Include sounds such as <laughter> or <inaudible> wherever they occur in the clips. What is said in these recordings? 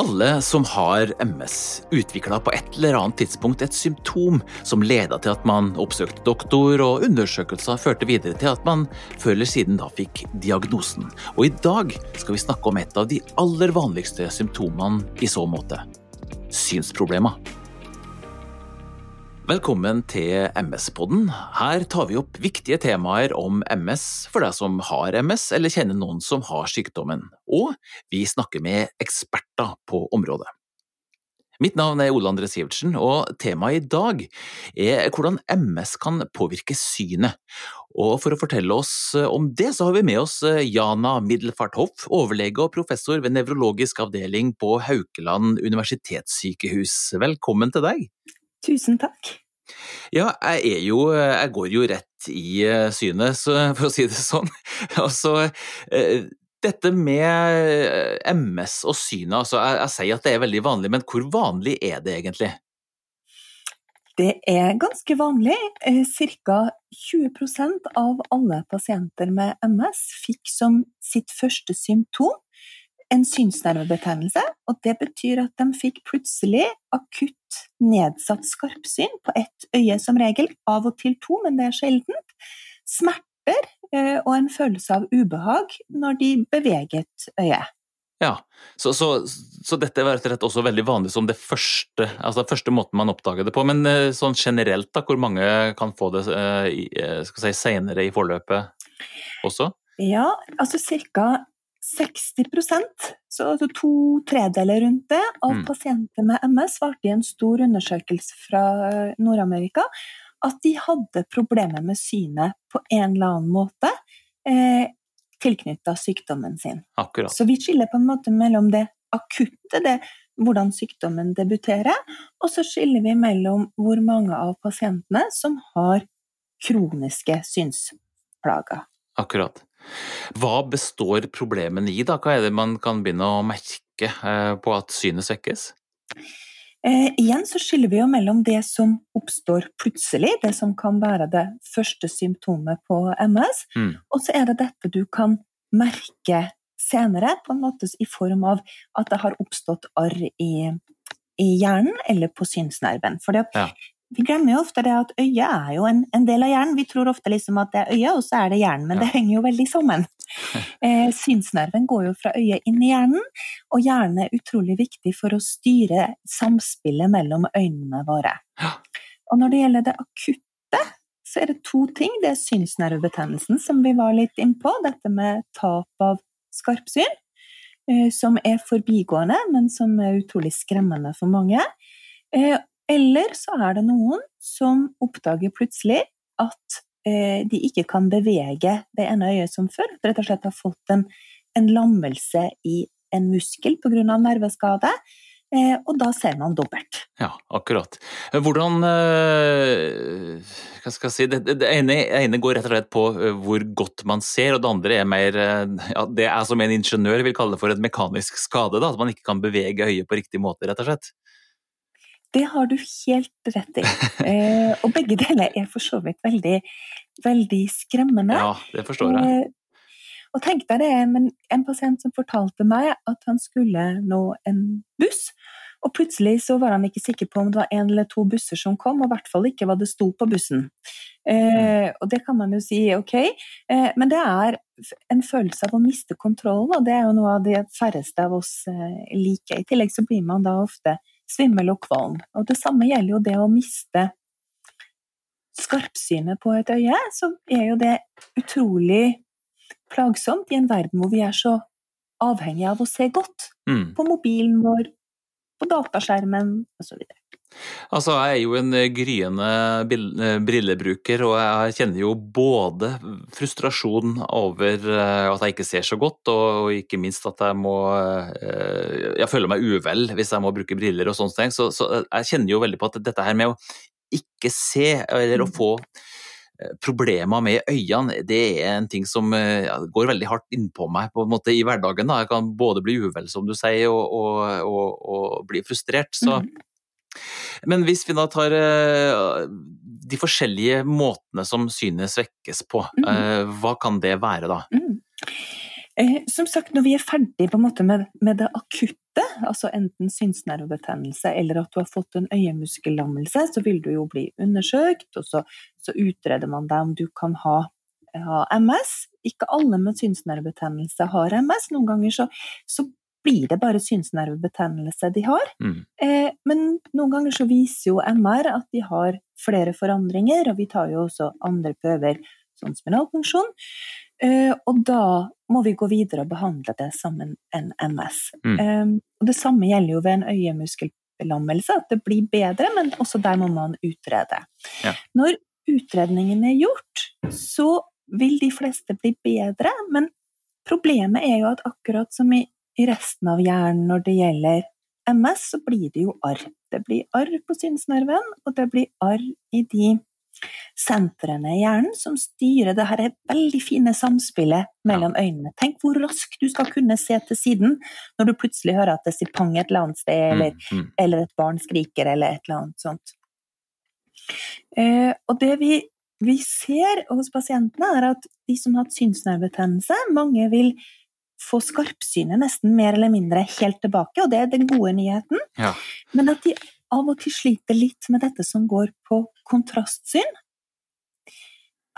Alle som har MS, utvikla på et eller annet tidspunkt et symptom som leda til at man oppsøkte doktor, og undersøkelser førte videre til at man før eller siden da fikk diagnosen. Og i dag skal vi snakke om et av de aller vanligste symptomene i så måte synsproblemer. Velkommen til MS-podden. Her tar vi opp viktige temaer om MS for deg som har MS eller kjenner noen som har sykdommen, og vi snakker med eksperter på området. Mitt navn er Ole André Sivertsen, og temaet i dag er hvordan MS kan påvirke synet. Og for å fortelle oss om det, så har vi med oss Jana Middelfart Hoff, overlege og professor ved nevrologisk avdeling på Haukeland universitetssykehus. Velkommen til deg. Tusen takk. Ja, jeg er jo Jeg går jo rett i synet, <laughs> for å si det sånn. <laughs> Altså, dette med MS og synet, altså jeg, jeg sier at det er veldig vanlig, men hvor vanlig er det egentlig? Det er ganske vanlig. Ca. 20% av alle pasienter med MS fikk som sitt første symptom en synsnervebetennelse, og det betyr at de fikk plutselig akutt nedsatt skarpsyn på ett øye som regel, av og til to, men det er sjeldent. Smerter eh, og en følelse av ubehag når de beveget øyet. Ja, så, så, så, dette var rett og slett også veldig vanlig som det første, altså første måten man oppdaget det på. Men eh, sånn generelt, da, hvor mange kan få det eh, skal si, senere i forløpet også? Ja, altså ca. 60% så altså to tredeler rundt det, av mm. pasienter med MS svarte i en stor undersøkelse fra Nord-Amerika at de hadde problemer med synet på en eller annen måte eh, tilknytta sykdommen sin. Akkurat. Så vi skiller på en måte mellom det akutte, det hvordan sykdommen debuterer, og så skiller vi mellom hvor mange av pasientene som har kroniske synsplager. Akkurat. Hva består problemene i, da? Hva er det man kan begynne å merke eh, på at synet svekkes? Eh, igjen så skiller vi jo mellom det som oppstår plutselig, det som kan være det første symptomet på MS, mm. og så er det dette du kan merke senere, på en måte i form av at det har oppstått arr i, i hjernen eller på synsnerven. For ja. Vi glemmer jo ofte det at øyet er jo en, en, del av hjernen. Vi tror ofte liksom at det er øyet, og så er det hjernen, men ja. det henger jo veldig sammen. <laughs> Eh, synsnerven går jo fra øyet inn i hjernen, og hjernen er utrolig viktig for å styre samspillet mellom øynene våre. Ja. Og når det gjelder det akutte, så er det to ting. Det er synsnervebetennelsen, som vi var litt innpå. Dette med tap av skarpsyn, eh, som er forbigående, men som er utrolig skremmende for mange. Eh, eller så er det noen som oppdager plutselig at eh, de ikke kan bevege det ene øyet som før. Rett og slett har fått en, en lammelse i en muskel pga. nerveskade. Eh, og da ser man dobbelt. Ja, akkurat. Hvordan eh, Hva skal jeg si Det, det ene, ene, går rett og slett på eh, hvor godt man ser, og det andre er mer ja, Det er som en ingeniør vil kalle det for en mekanisk skade. Da, at man ikke kan bevege øyet på riktig måte, rett og slett. Det har du helt rett i. Eh, og begge deler er for så vidt veldig, veldig skremmende. Ja, det forstår jeg. Eh, og tenk deg det, men en pasient som fortalte meg at han skulle nå en buss, og plutselig så var han ikke sikker på om det var en eller to busser som kom, og i hvert fall ikke hva det sto på bussen. Eh, og det kan man jo si ok, eh, men det er en følelse av å miste kontrollen, og det er jo noe av det færreste av oss eh, liker. I tillegg så blir man da ofte svimmel og kvalm. Og det samme gjelder jo det å miste skarpsynet på et øye, så er jo det utrolig plagsomt i en verden hvor vi er så avhengig av å se godt. Mm. På mobilen vår, på dataskjermen osv. Altså, jeg er jo en eh, gryende eh, brillebruker, og jeg kjenner jo både frustrasjon over eh, at jeg ikke ser så godt, og ikke minst at jeg må Jeg føler meg uvel hvis jeg må bruke briller og sånne ting. Så, så jeg kjenner jo veldig på at dette her med å ikke se, eller å mm. få problemer med øynene, det er en ting som ja, går veldig hardt innpå meg på en måte i hverdagen. Da. Jeg kan både bli uvel, som du sier, og, og, og, og bli frustrert. Så mm. Men hvis vi da tar uh, de forskjellige måtene som synet svekkes på, mm. hva kan det være da? Mm. Eh, som sagt, når vi er ferdig med, med, det akutte altså enten synsnervebetennelse eller at du har fått en øyemuskellammelse, så vil du jo bli undersøkt, og så, så utreder man deg om du kan ha, ha, MS. Ikke alle med synsnervebetennelse har MS. Noen ganger så, så blir det bare synsnervebetennelse de har. Mm. Eh, men noen ganger så viser jo MR at de har flere forandringer, og vi tar jo også andre prøver, sånn spinalfunksjon. Eh, og da må vi gå videre og behandle det som en, en MS. Mm. Eh, og det samme gjelder jo ved en øyemuskelbelammelse, at det blir bedre, men også der må man utrede. Ja. Når utredningen er gjort, så vil de fleste bli bedre, men problemet er jo at akkurat som i, i resten av hjernen når det gjelder MS, så blir det jo arr. Det blir arr på synsnerven, og det blir arr i de sentrene i hjernen som styrer det her veldig fine samspillet mellom øynene. Tenk hvor raskt du skal kunne se til siden når du plutselig hører at det sier pang et eller annet sted, eller, mm, mm. eller et barn skriker, eller et eller annet sånt. Eh, og det vi, vi ser hos pasientene, er at de som har hatt synsnervebetennelse, mange vil få skarpsynet nesten mer eller mindre helt tilbake, og det er den gode nyheten. Ja. Men at de av og til sliter litt med dette som går på kontrastsyn.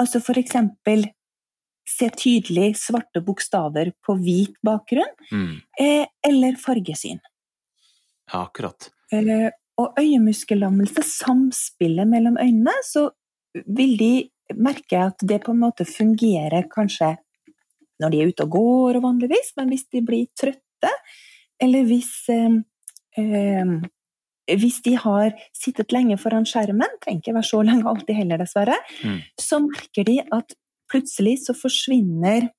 Altså for eksempel se tydelig svarte bokstaver på hvit bakgrunn, mm. eh, eller fargesyn. Ja, akkurat. Eh, og øyemuskellammelse, samspillet mellom øynene, så vil de merke at det på en måte fungerer kanskje når de er ute og går, vanligvis, men hvis de blir trøtte, eller hvis eh, eh hvis de har sittet lenge foran skjermen, trenger ikke være så lenge alltid heller, dessverre, mm. så merker de at plutselig så forsvinner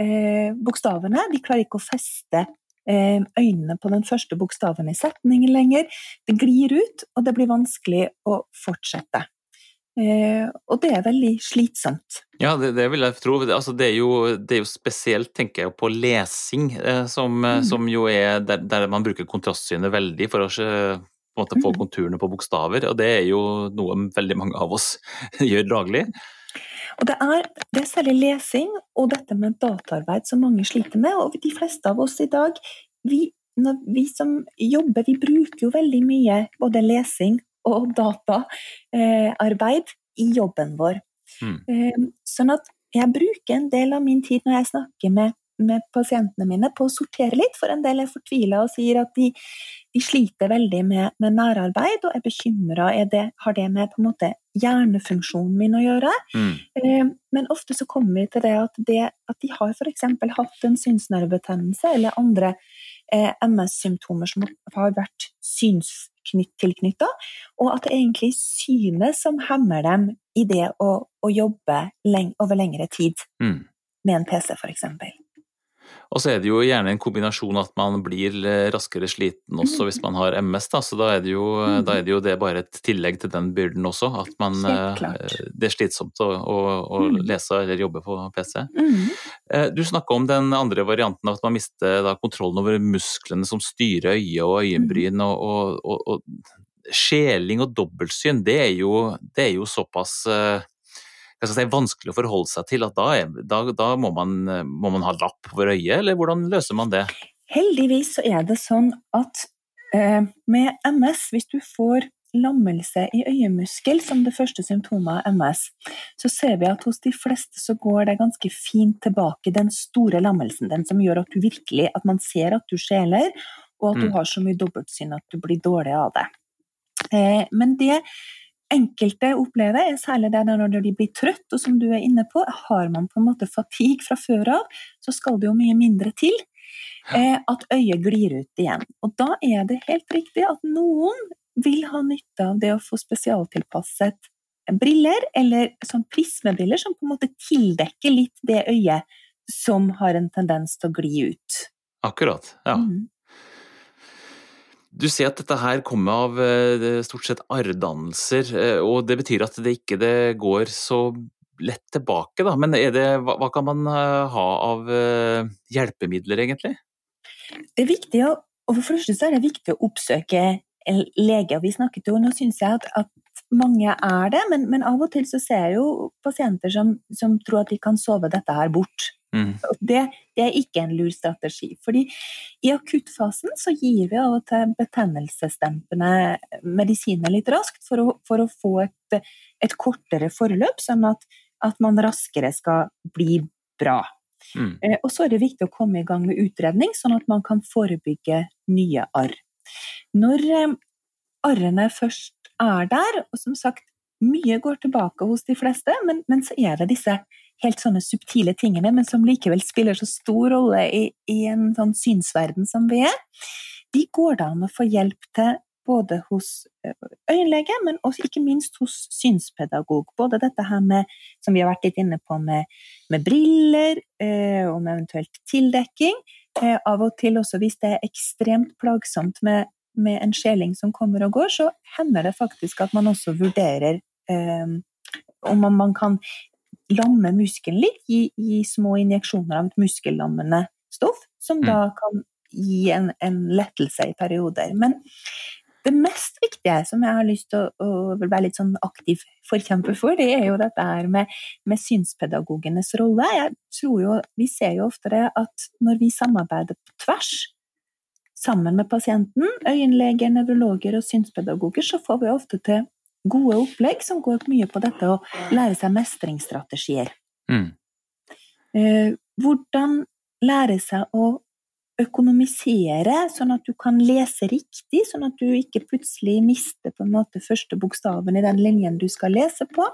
eh, bokstavene. De klarer ikke å feste eh, øynene på den første bokstaven i setningen lenger. Det glir ut, og det blir vanskelig å fortsette. Eh, og det er veldig slitsomt. Ja, det, det vil jeg tro. Altså, det, er jo, det, er jo, spesielt, tenker jeg, på lesing, eh, som, mm. som, jo er der, der, man bruker kontrastsynet veldig for å på en måte få mm. konturene på bokstaver, og det er jo noe veldig mange av oss <laughs> gjør daglig. Og det er, det er særlig lesing og dette med dataarbeid som mange sliter med, og de fleste av oss i dag, vi, vi som jobber, vi bruker jo veldig mye både lesing og dataarbeid eh, i jobben vår. Mm. Eh, sånn at jeg bruker en del av min tid når jeg snakker med med pasientene mine på å sortere litt, for en del er fortvila og sier at de, de sliter veldig med, med, nærarbeid og er bekymra. Har det med måte hjernefunksjonen min å gjøre? Mm. Eh, men ofte så kommer vi til det at, det, at de har f.eks. hatt en synsnervebetennelse eller andre eh, MS-symptomer som har vært synstilknytta, og at det er egentlig synet som hemmer dem i det å, å jobbe leng over lengre tid. Mm. Med en PC, f.eks. Og så er det jo gjerne en kombinasjon at man blir eh, raskere sliten også hvis man har MS, da. Så da er det jo, da er det, jo det bare et tillegg til den byrden også. At man eh, Det er slitsomt å, å, å mm. lese eller jobbe på PC. Mm. Eh, du snakka om den andre varianten av at man mister da, kontrollen over musklene som styrer øyet og øyenbryn. og, og, og, og Skjeling og dobbeltsyn, det er jo, det er jo såpass si, vanskelig å forholde seg til at da, er, da, da må, man, må, man, ha lapp over øyet, eller hvordan løser man det? Heldigvis så er det sånn at eh, med MS, hvis du får lammelse i øyemuskel som det første symptomet av MS, så ser vi at hos de fleste så går det ganske fint tilbake, den store lammelsen, den som gjør at du virkelig at man ser at du skjeler, og at du mm. har så mye dobbeltsyn at du blir dårlig av det. Eh, men det enkelte opplever, er særlig det når de blir trøtt, og som du er inne på, har man på en måte fatigue fra før av, så skal det jo mye mindre til eh, at øyet glir ut igjen. Og da er det helt riktig at noen vil ha nytte av det å få spesialtilpasset briller, eller sånn prismebriller som på en måte tildekker litt det øyet som har en tendens til å gli ut. Akkurat, ja. Mm. Du ser at dette her kommer av eh, stort sett arrdannelser, eh, og det betyr at det ikke det går så lett tilbake, da. Men det, hva, hva, kan man eh, ha av hjelpemidler, egentlig? Det er viktig å, og for første så er det viktig å oppsøke leger vi snakket jo, Nå syns jeg at, at, mange er det, men, men, av og til så ser jeg jo pasienter som, som tror at de kan sove dette her bort. Mm. Det, det, er ikke en lur strategi. fordi i akuttfasen så gir vi av og til betennelsesdempende medisiner litt raskt for å, for å få et, et, kortere forløp, sånn at, at, man raskere skal bli bra. Mm. Eh, og så er det viktig å komme i gang med utredning, sånn at man kan forebygge nye arr. Når eh, arrene først er der, og som sagt mye går tilbake hos de fleste, men, men så er det disse helt sånne subtile tingene, men som likevel spiller så stor rolle i, i en sånn synsverden som vi er. De går det an å få hjelp til både hos eh, øyenlege, men også ikke minst hos synspedagog. Både dette her med, som vi har vært litt inne på, med, med briller, eh, og med eventuelt tildekking. Eh, av og til også hvis det er ekstremt plagsomt med, med, en skjeling som kommer og går, så hender det faktisk at man også vurderer eh, om man kan lamme muskelen litt, gi, gi, små injeksjoner av et muskellammende stoff, som mm. da kan gi en, en, lettelse i perioder. Men det mest viktige som jeg har lyst til å, å være litt sånn aktiv forkjemper for, det er jo dette her med, med synspedagogenes rolle. Jeg tror jo, Vi ser jo oftere at når vi samarbeider på tvers, sammen med pasienten, øyenleger, nevrologer og synspedagoger, så får vi ofte til gode opplegg som går mye på dette å lære seg mestringsstrategier. Mm. Eh, hvordan lære seg å økonomisere, sånn at du kan lese riktig, sånn at du ikke plutselig mister på en måte første bokstaven i den linjen du skal lese på.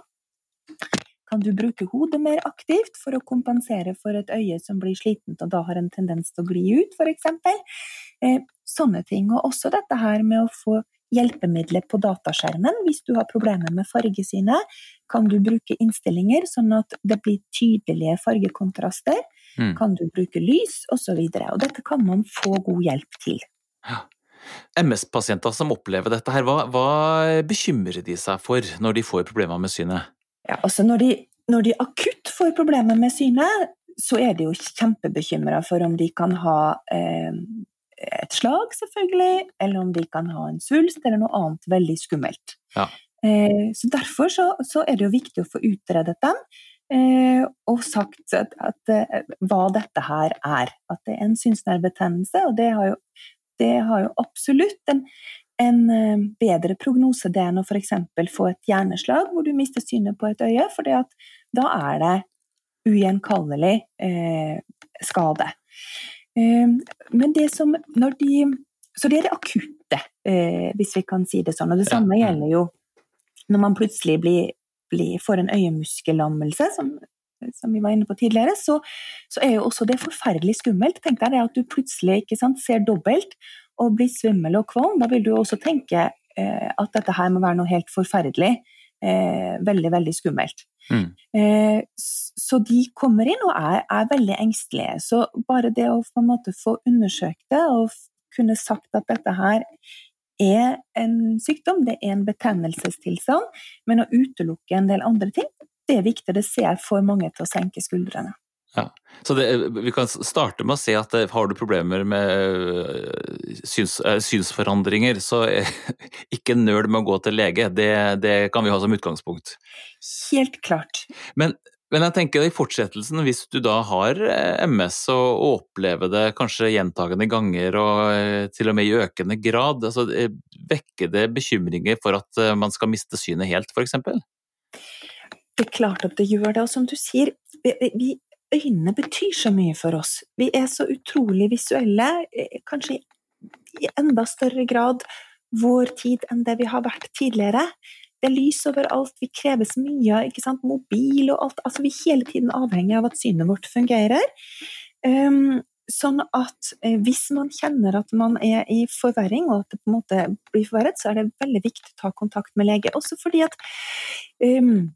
Kan du bruke hodet mer aktivt for å kompensere for et øye som blir slitent og da har en tendens til å gli ut, f.eks.? Eh, sånne ting. Og også dette her med å få hjelpemidler på dataskjermen. Hvis du har problemer med fargesynet, kan du bruke innstillinger sånn at det blir tydelige fargekontraster. Mm. Kan du bruke lys, osv. Og, så og dette kan man få god hjelp til. Ja. MS-pasienter som opplever dette, her, hva, hva, bekymrer de seg for når de får problemer med synet? Ja, altså når de, når de akutt får problemer med synet, så er de jo kjempebekymra for om de kan ha eh, et slag, selvfølgelig, eller om de kan ha en svulst eller noe annet veldig skummelt. Ja. Eh, så Derfor så, så, er det jo viktig å få utredet dem, eh, og sagt at, at, eh, hva dette her er. At det er en synsnervebetennelse, og det har jo, det har jo absolutt en, en, bedre prognose det enn å f.eks. få et hjerneslag hvor du mister synet på et øye, for da er det ugjenkallelig eh, skade. Ehm, men det som når de Så det er det akutte, eh, hvis vi kan si det sånn. Og det samme gjelder jo når man plutselig blir, blir, får en øyemuskellammelse, som, som, vi var inne på tidligere, så, så, er jo også det forferdelig skummelt. Tenk deg det at du plutselig sant, ser dobbelt og blir svimmel og kvalm. Da vil du også tenke eh, at dette her må være noe helt forferdelig. Eh, veldig, veldig skummelt. Mm. Eh, så de kommer inn og er, er, veldig engstelige. Så bare det å på en måte få undersøkt det og kunne sagt at dette her er en sykdom, det er en betennelsestilstand, men å utelukke en del andre ting, det er viktig. Det ser for mange til å senke skuldrene. Ja. Så det, vi kan starte med å se at har du problemer med øh, syns, øh, synsforandringer, så <laughs> ikke nøl med å gå til lege. Det, det, kan vi ha som utgangspunkt. Helt klart. Men, men, jeg tenker i fortsettelsen, hvis du da har MS og, opplever det kanskje gjentagende ganger og til og med i økende grad, altså, vekker det bekymringer for at man skal miste synet helt, f.eks.? Det er klart at det gjør det, og som du sier, vi, vi øynene betyr så mye for oss. Vi er så utrolig visuelle, eh, kanskje i enda større grad vår tid enn det vi har vært tidligere. Det er lys overalt, vi kreves mye, mobil og alt. Altså, vi er hele tiden avhengig av at synet vårt fungerer. Um, sånn at eh, hvis man kjenner at man er i forverring, og at det på en måte blir forverret, så er det veldig viktig å ta kontakt med lege. Også fordi at um,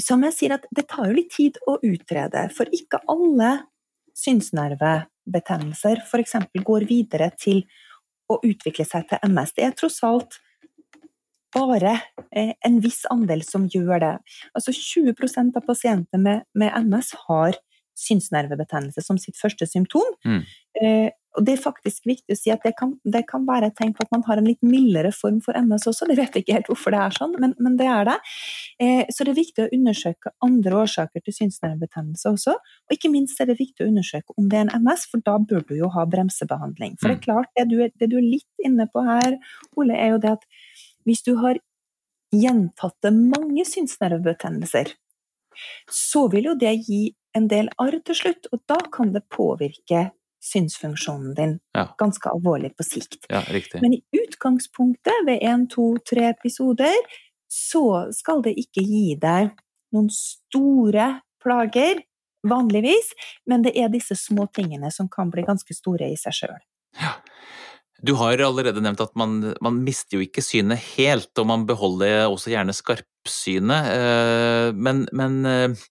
som jeg sier, at det tar jo litt tid å utrede, for ikke alle synsnervebetennelser f.eks. går videre til å utvikle seg til MS. Det er tross alt bare eh, en viss andel som gjør det. Altså 20% av pasienter med, med, MS har synsnervebetennelse som sitt første symptom. Mm. Og det er faktisk viktig å si at det kan, det kan være et tegn på at man har en litt mildere form for MS også. Det vet jeg ikke helt hvorfor det er sånn, men, men det er det. Eh, så det er viktig å undersøke andre årsaker til synsnervebetennelse også. Og ikke minst er det viktig å undersøke om det er en MS, for da bør du jo ha bremsebehandling. For det er mm. klart, det du, det du er litt inne på her, Ole, er jo det at hvis du har gjentatte mange synsnervebetennelser, så vil jo det gi en del arr til slutt, og da kan det påvirke synsfunksjonen din ja. ganske alvorlig på sikt. Ja, Men i utgangspunktet, ved én, to, tre episoder, så skal det ikke gi deg noen store plager, vanligvis, men det er disse små tingene som kan bli ganske store i seg sjøl. Ja. Du har allerede nevnt at man, man, mister jo ikke synet helt, og man beholder også gjerne skarpsynet. Eh, men, men eh,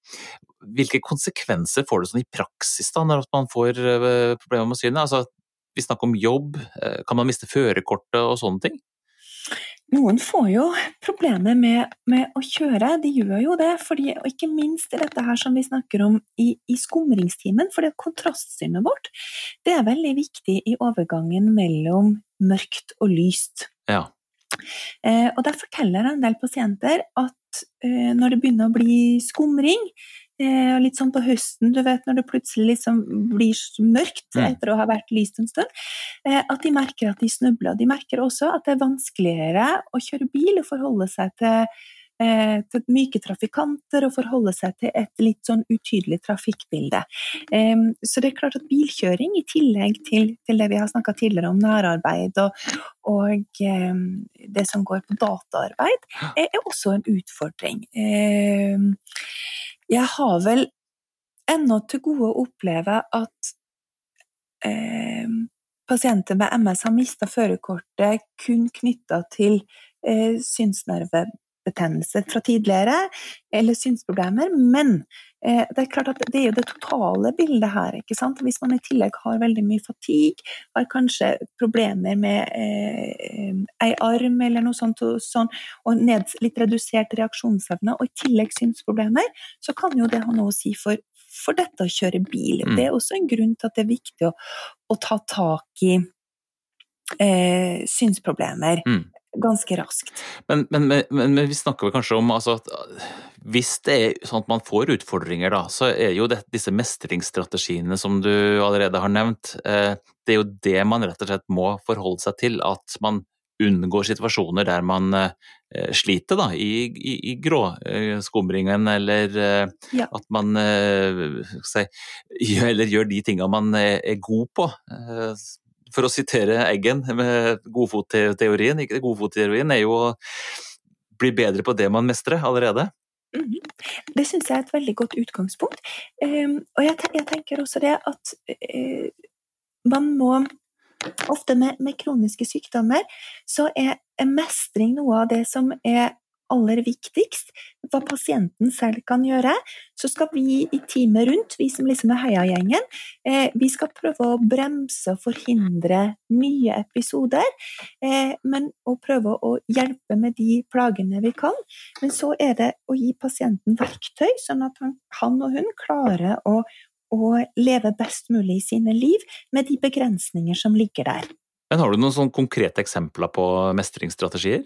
hvilke konsekvenser får det sånn i praksis da, når man får eh, problemer med synet? Altså, vi snakker om jobb, eh, kan man miste førerkortet og sånne ting? Noen får jo problemer med, med, å kjøre, de gjør jo det. Fordi, og ikke minst dette her som vi snakker om i, i skumringstimen, for kontrastsynet vårt det er veldig viktig i overgangen mellom mørkt og lyst. Ja. Eh, og Der forteller en del pasienter at eh, når det begynner å bli skumring, og litt sånn på høsten, du vet når det plutselig liksom blir mørkt mm. etter å ha vært lyst en stund, eh, at de merker at de snubler. De merker også at det er vanskeligere å kjøre bil og forholde seg til, eh, til myke trafikanter og forholde seg til et litt sånn utydelig trafikkbilde. Så det er klart at bilkjøring, i tillegg til, til det vi har snakka tidligere om nærarbeid og, og det som går på dataarbeid, er også en utfordring. Jeg har vel ennå til gode å oppleve at eh, pasienter med MS har mista førerkortet kun knytta til eh, synsnervebetennelse fra tidligere, eller synsproblemer. Men Eh, det er klart at det er jo det totale bildet her. ikke sant? Hvis man i tillegg har veldig mye fatigue, har kanskje problemer med eh, ei arm eller noe sånt, og, sånn, og ned, litt redusert reaksjonsevne, og i tillegg synsproblemer, så kan jo det ha noe å si for, for dette å kjøre bil. Mm. Det er også en grunn til at det er viktig å, å ta tak i eh, synsproblemer. Mm ganske raskt. Men, men, men, men, vi snakker vel kanskje om altså, at hvis det er sånn at man får utfordringer, da, så er jo det, disse mestringsstrategiene som du allerede har nevnt, eh, det er jo det man rett og slett må forholde seg til. At man unngår situasjoner der man eh, sliter da, i, i, i gråskumringen, eh, eller ja. at man si, <laughs> eller gjør de tingene man er, er god på. Eh, for å sitere Eggen med godfotteorien. Godfotteorien er jo å bli bedre på det man mestrer allerede. -hmm. Det syns jeg er et veldig godt utgangspunkt. Um, og jeg, tenker også det at uh, man må Ofte med, med, kroniske sykdommer så er mestring noe av det som er aller viktigst, hva pasienten selv kan gjøre, så skal vi i teamet rundt, vi som liksom er heiagjengen, eh, vi skal prøve å bremse og forhindre nye episoder, eh, men å prøve å hjelpe med de plagene vi kan. Men så er det å gi pasienten verktøy, sånn at han, han og hun klarer å, å leve best mulig i sine liv med de begrensninger som ligger der. Men Har du noen sånn konkrete eksempler på mestringsstrategier?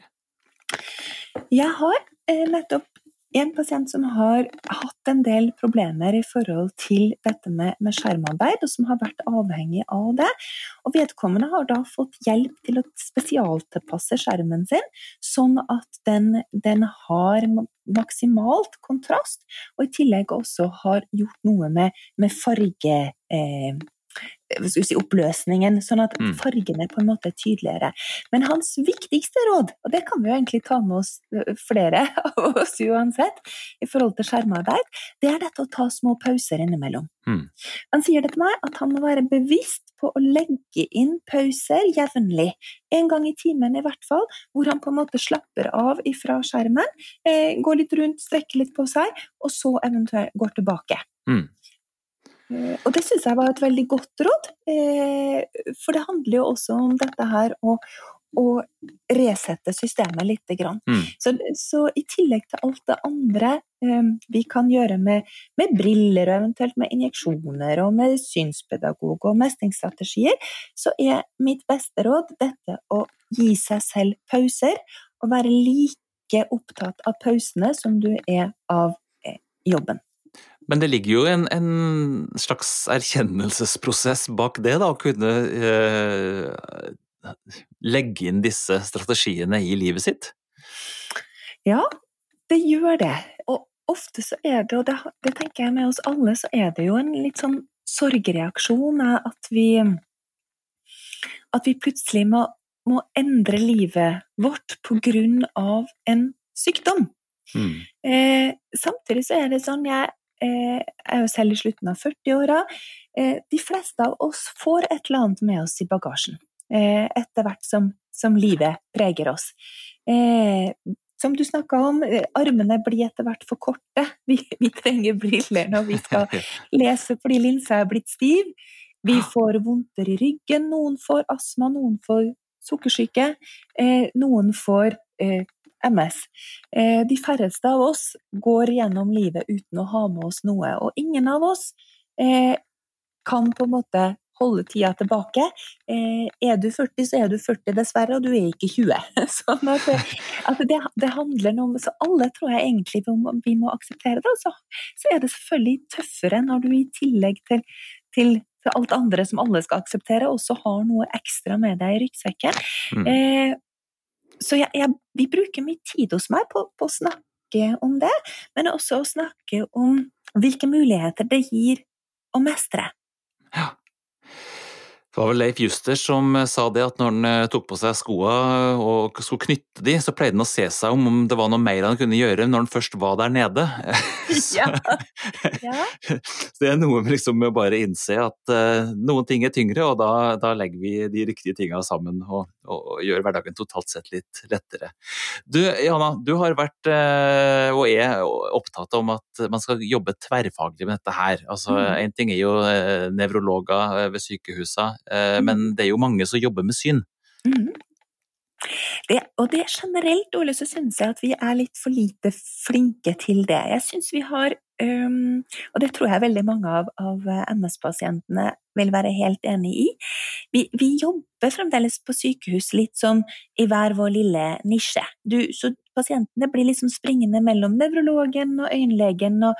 Jeg har eh, nettopp en pasient som har hatt en del problemer i forhold til dette med, med, skjermarbeid, og som har vært avhengig av det. Og vedkommende har da fått hjelp til å spesialtilpasse skjermen sin, sånn at den, den har maksimalt kontrast, og i tillegg også har gjort noe med, med farge... Eh, si, oppløsningen, sånn at mm. fargene på en måte er tydeligere. Men hans viktigste råd, og det kan vi jo egentlig ta med oss flere <laughs> av oss uansett, i forhold til skjermarbeid, det er dette å ta små pauser innimellom. Mm. Han sier det til meg at han må være bevisst på å legge inn pauser jevnlig, en gang i timen i hvert fall, hvor han på en måte slapper av ifra skjermen, eh, går litt rundt, strekker litt på seg, og så eventuelt går tilbake. Mm. Eh, og det syns jeg var et veldig godt råd, eh, for det handler jo også om dette her å, å resette systemet litt. Mm. Så, så, i tillegg til alt det andre um, vi kan gjøre med, med, briller og eventuelt med injeksjoner og med synspedagog og mestringsstrategier, så er mitt beste råd dette å gi seg selv pauser og være like opptatt av pausene som du er av eh, jobben. Men det ligger jo en, en slags erkjennelsesprosess bak det, da, å kunne eh, legge inn disse strategiene i livet sitt? Ja, det gjør det. Og ofte så er det, og det, det tenker jeg med oss alle, så er det jo en litt sånn sorgreaksjon at vi At vi plutselig må, må endre livet vårt på grunn av en sykdom. Mm. Eh, samtidig så er det sånn Jeg eh, er jo selv i slutten av 40-åra. Eh, de fleste av oss får et eller annet med oss i bagasjen. Eh, etter hvert som, som, livet preger oss. Eh, som du snakka om, armene blir etter hvert for korte. <laughs> Vi, vi, trenger briller når vi skal <laughs> lese fordi linsa er blitt stiv. Vi får vondter i ryggen, noen får astma, noen får sukkersyke, noen får MS. de færreste av oss går gjennom livet uten å ha med oss noe, og ingen av oss kan på en måte holde tida tilbake. Eh, er du 40, så er du 40, dessverre, og du er ikke 20. <laughs> Sånn at, at det, det, handler om Så alle tror jeg egentlig vi må, vi må akseptere det. Så, så, er det selvfølgelig tøffere når du i tillegg til, til, til, alt andre som alle skal akseptere, også har noe ekstra med deg i ryggsekken. Mm. Eh, så jeg, jeg, vi bruker mye tid hos meg på, på å snakke om det, men også å snakke om hvilke muligheter det gir å mestre. Ja. Det var vel Leif Juster som eh, sa det, at når han eh, tok på seg skoene og skulle knytte de, så pleide han å se seg om om det var noe mer han kunne gjøre når han først var der nede. <laughs> <laughs> Ja. ja. <laughs> Så det er noe med liksom å bare innse at noen ting er tyngre, og da, da legger vi de riktige tinga sammen og, og, og, gjør hverdagen totalt sett litt lettere. Du Jana, du har vært uh, og er opptatt om at man skal jobbe tverrfaglig med dette her. Altså, mm. En ting er jo uh, nevrologer ved sykehusene Eh, mm. men det er jo mange som jobber med syn. Mm. Det, og det generelt, Ole, så syns jeg at vi er litt for lite flinke til det. Jeg syns vi har um, Og det tror jeg veldig mange av, av MS-pasientene vil være helt enig i. Vi, vi, jobber fremdeles på sykehus litt sånn i hver vår lille nisje. Du, så pasientene blir liksom springende mellom nevrologen og øyenlegen og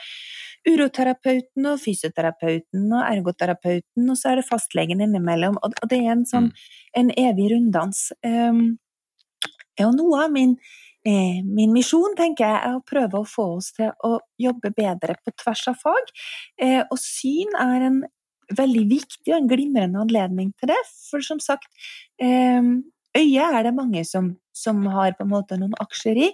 uroterapeuten og fysioterapeuten og ergoterapeuten, og så er det fastlegen innimellom. Og det er en sånn mm. en evig runddans. Um, og noe av min, eh, min misjon tenker jeg, er å prøve å få oss til å jobbe bedre på tvers av fag. Eh, og syn er en veldig viktig og en glimrende anledning til det. For som sagt, eh, øyet er det mange som, som, har på en måte noen aksjer i,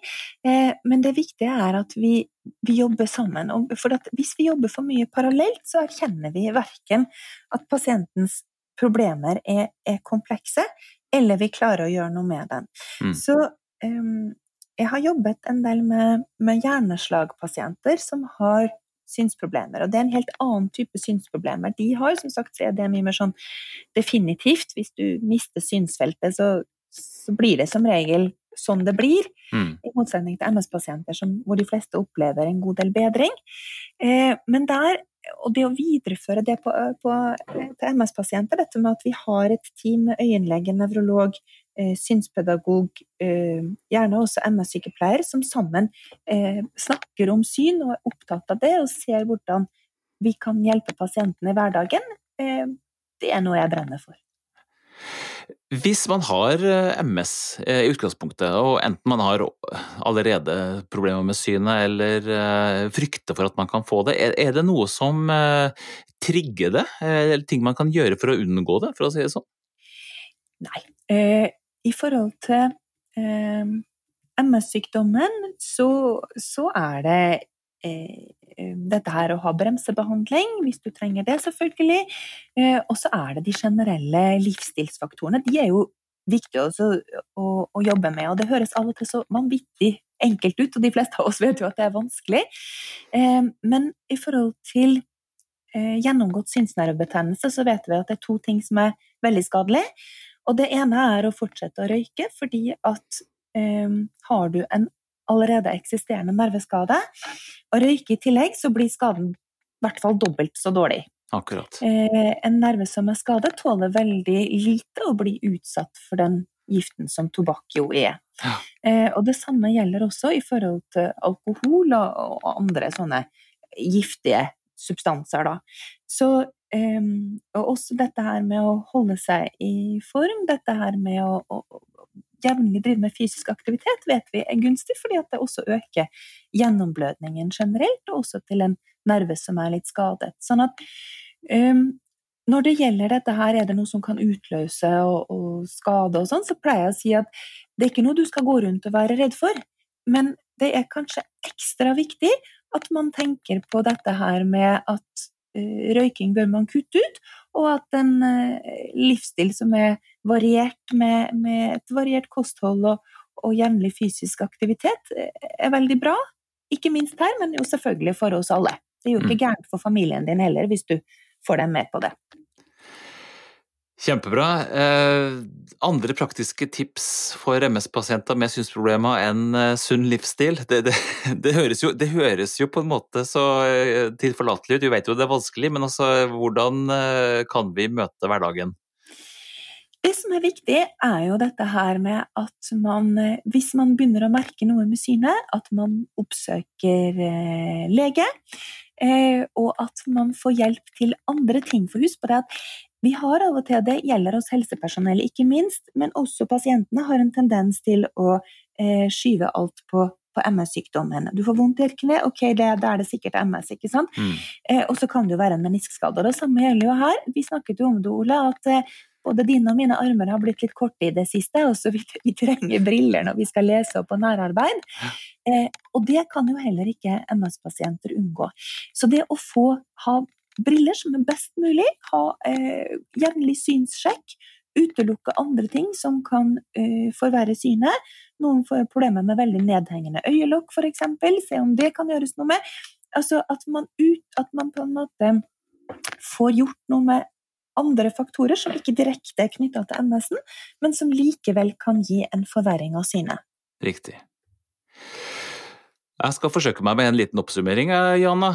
eh, men det viktige er at vi, vi jobber sammen. for hvis vi jobber for mye parallelt, så erkjenner vi verken at pasientens problemer er, er komplekse, eller vi klarer å gjøre noe med den. Mm. Så um, jeg har jobbet en del med, med hjerneslagpasienter som har synsproblemer. Og det er en helt annen type synsproblemer. De har som sagt så er det mye mer sånn definitivt. Hvis du mister synsfeltet, så, så blir det som regel sånn det blir. Mm. I motsetning til MS-pasienter hvor de fleste opplever en god del bedring. Eh, men der og det å videreføre det på, på, til MS-pasienter, dette med at vi har et team med øyenlege, nevrolog, synspedagog, gjerne også MS-sykepleier, som sammen snakker om syn og er opptatt av det, og ser hvordan vi kan hjelpe pasientene i hverdagen, det er noe jeg brenner for. Hvis man har eh, MS eh, i utgangspunktet, og enten man har allerede problemer med synet eller eh, frykter for at man kan få det, er det noe som trigger det? Eller ting man kan gjøre for å unngå det, for å si det sånn? Nei. I forhold til MS-sykdommen så, så, er det Eh, dette her å ha bremsebehandling, hvis du trenger det, selvfølgelig. Eh, og så er det de generelle livsstilsfaktorene. De er jo viktige å, å, å, jobbe med, og det høres av og til så vanvittig enkelt ut, og de fleste av oss vet jo at det er vanskelig. Eh, men i forhold til gjennomgått synsnervebetennelse, så vet vi at det er to ting som er veldig skadelig. Og det ene er å fortsette å røyke, fordi at har du en allerede eksisterende nerveskade, og røyke i tillegg, så blir skaden i hvert fall dobbelt så dårlig. Akkurat. Eh, en nerve som er skadet, tåler veldig lite å bli utsatt for den giften som tobakk jo er. Ja. Eh, og det samme gjelder også i forhold til alkohol og, og andre sånne giftige substanser, da. Så eh, og også dette her med å holde seg i form, dette her med å, å, jevnlig driver med fysisk aktivitet, vet vi er gunstig, fordi det også øker gjennomblødningen generelt, og også til en nerve som er litt skadet. Sånn at um, når det gjelder dette her, er det noe som kan utløse og, og skade og sånn, så pleier jeg å si at det er ikke noe du skal gå rundt og være redd for, men det er kanskje ekstra viktig at man tenker på dette her med at uh, røyking bør man kutte ut, og at en uh, livsstil som er variert, med, med et variert kosthold og, og jevnlig fysisk aktivitet, er veldig bra. Ikke minst her, men jo selvfølgelig for oss alle. Det er jo ikke mm. gærent for familien din heller, hvis du får dem med på det. Kjempebra. Eh, andre praktiske tips for MS-pasienter med synsproblemer enn eh, sunn livsstil? Det, det, <laughs> det, høres jo, det, høres jo, på en måte så eh, tilforlatelig ut, du vet jo det er vanskelig, men altså, hvordan kan vi møte hverdagen? Det som er viktig, er jo dette her med at man, hvis man begynner å merke noe med synet, at man oppsøker lege. Og at man får hjelp til andre ting. For husk på det at vi har av og til, det gjelder oss helsepersonell ikke minst, men også pasientene har en tendens til å eh, skyve alt på, på MS-sykdommen. Du får vondt i et kne, ok, da er det sikkert MS, ikke sant. Mm. Eh, og så kan det jo være en meniskskade. Det samme gjelder jo her. Vi snakket jo om det, Ole, at eh, både dine og mine armer har blitt litt korte i det siste, og så vi, vi trenger briller når vi skal lese opp på nærarbeid. Eh, og det kan jo heller ikke MS-pasienter unngå. Så det å få ha briller som er best mulig, ha eh, jevnlig synssjekk, utelukke andre ting som kan eh, forverre synet. Noen får problemer med veldig nedhengende øyelokk, f.eks. Se om det kan gjøres noe med. Altså at man, ut, at man på en måte får gjort noe med andre faktorer som ikke direkte er knytta til MS-en, men som likevel kan gi en forverring av synet. Riktig. Jeg skal forsøke meg med en liten oppsummering, Jana.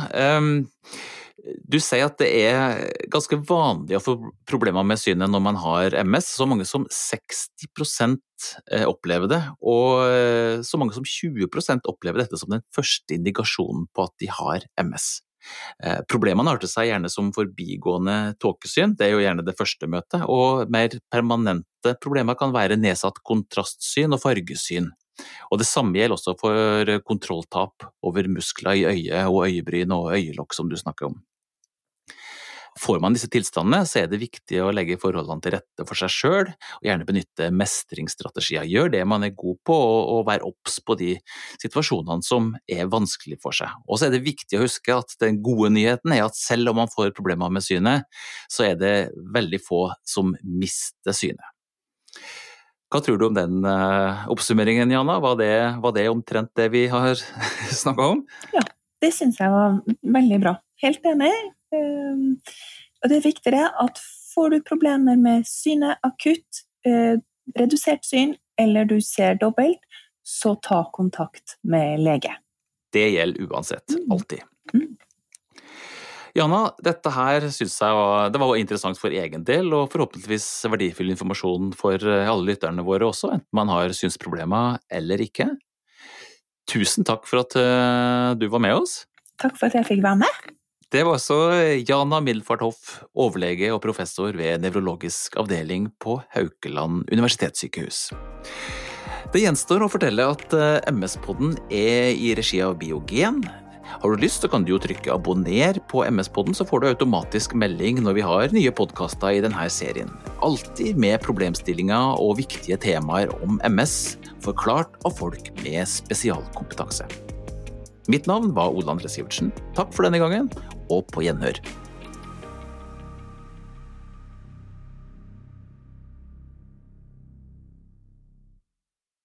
Du sier at det er ganske vanlig å få problemer med synet når man har MS. Så mange som 60 eh, opplever det, og eh, så mange som 20% opplever dette som den første indikasjonen på at de har MS. Eh, problemene arter seg gjerne som forbigående tåkesyn, det er jo gjerne det første møtet, og mer permanente problemer kan være nedsatt kontrastsyn og fargesyn. Og Det samme gjelder også for kontrolltap over muskler i øyet og øyebryn og øyelokk, som du snakker om. Får man disse tilstandene, så er det viktig å legge forholdene til rette for seg sjøl, og gjerne benytte mestringsstrategier. Gjør det man er god på, og være obs på de situasjonene som er vanskelig for seg. Og så er det viktig å huske at den gode nyheten er at selv om man får problemer med synet, så er det veldig få som mister synet. Hva tror du om den uh, oppsummeringen, Jana? Var det, var det omtrent det vi har <laughs> snakka om? Ja, det syns jeg var veldig bra. Helt enig. Ehm, og det er viktigere at får du problemer med synet akutt, eh, redusert syn, eller du ser dobbelt, så ta kontakt med lege. Det gjelder uansett. Mm. Alltid. Jana, dette her syns jeg var, det var interessant for egen del, og forhåpentligvis verdifull informasjon for eh, alle lytterne våre også, enten man har synsproblemer eller ikke. Tusen takk for at eh, du var med oss. Takk for at jeg fikk være med. Det var også Jana Milfart Hoff, overlege og professor ved nevrologisk avdeling på Haukeland universitetssykehus. Det gjenstår å fortelle at eh, MS-podden er i regi av Biogen. Har du lyst, så kan du jo trykke abonner på MS-podden, så får du automatisk melding når vi har nye podkaster i denne serien. Alltid med problemstillinger og viktige temaer om MS, forklart av folk med spesialkompetanse. Mitt navn var Ole André Sivertsen. Takk for denne gangen, og på gjenhør.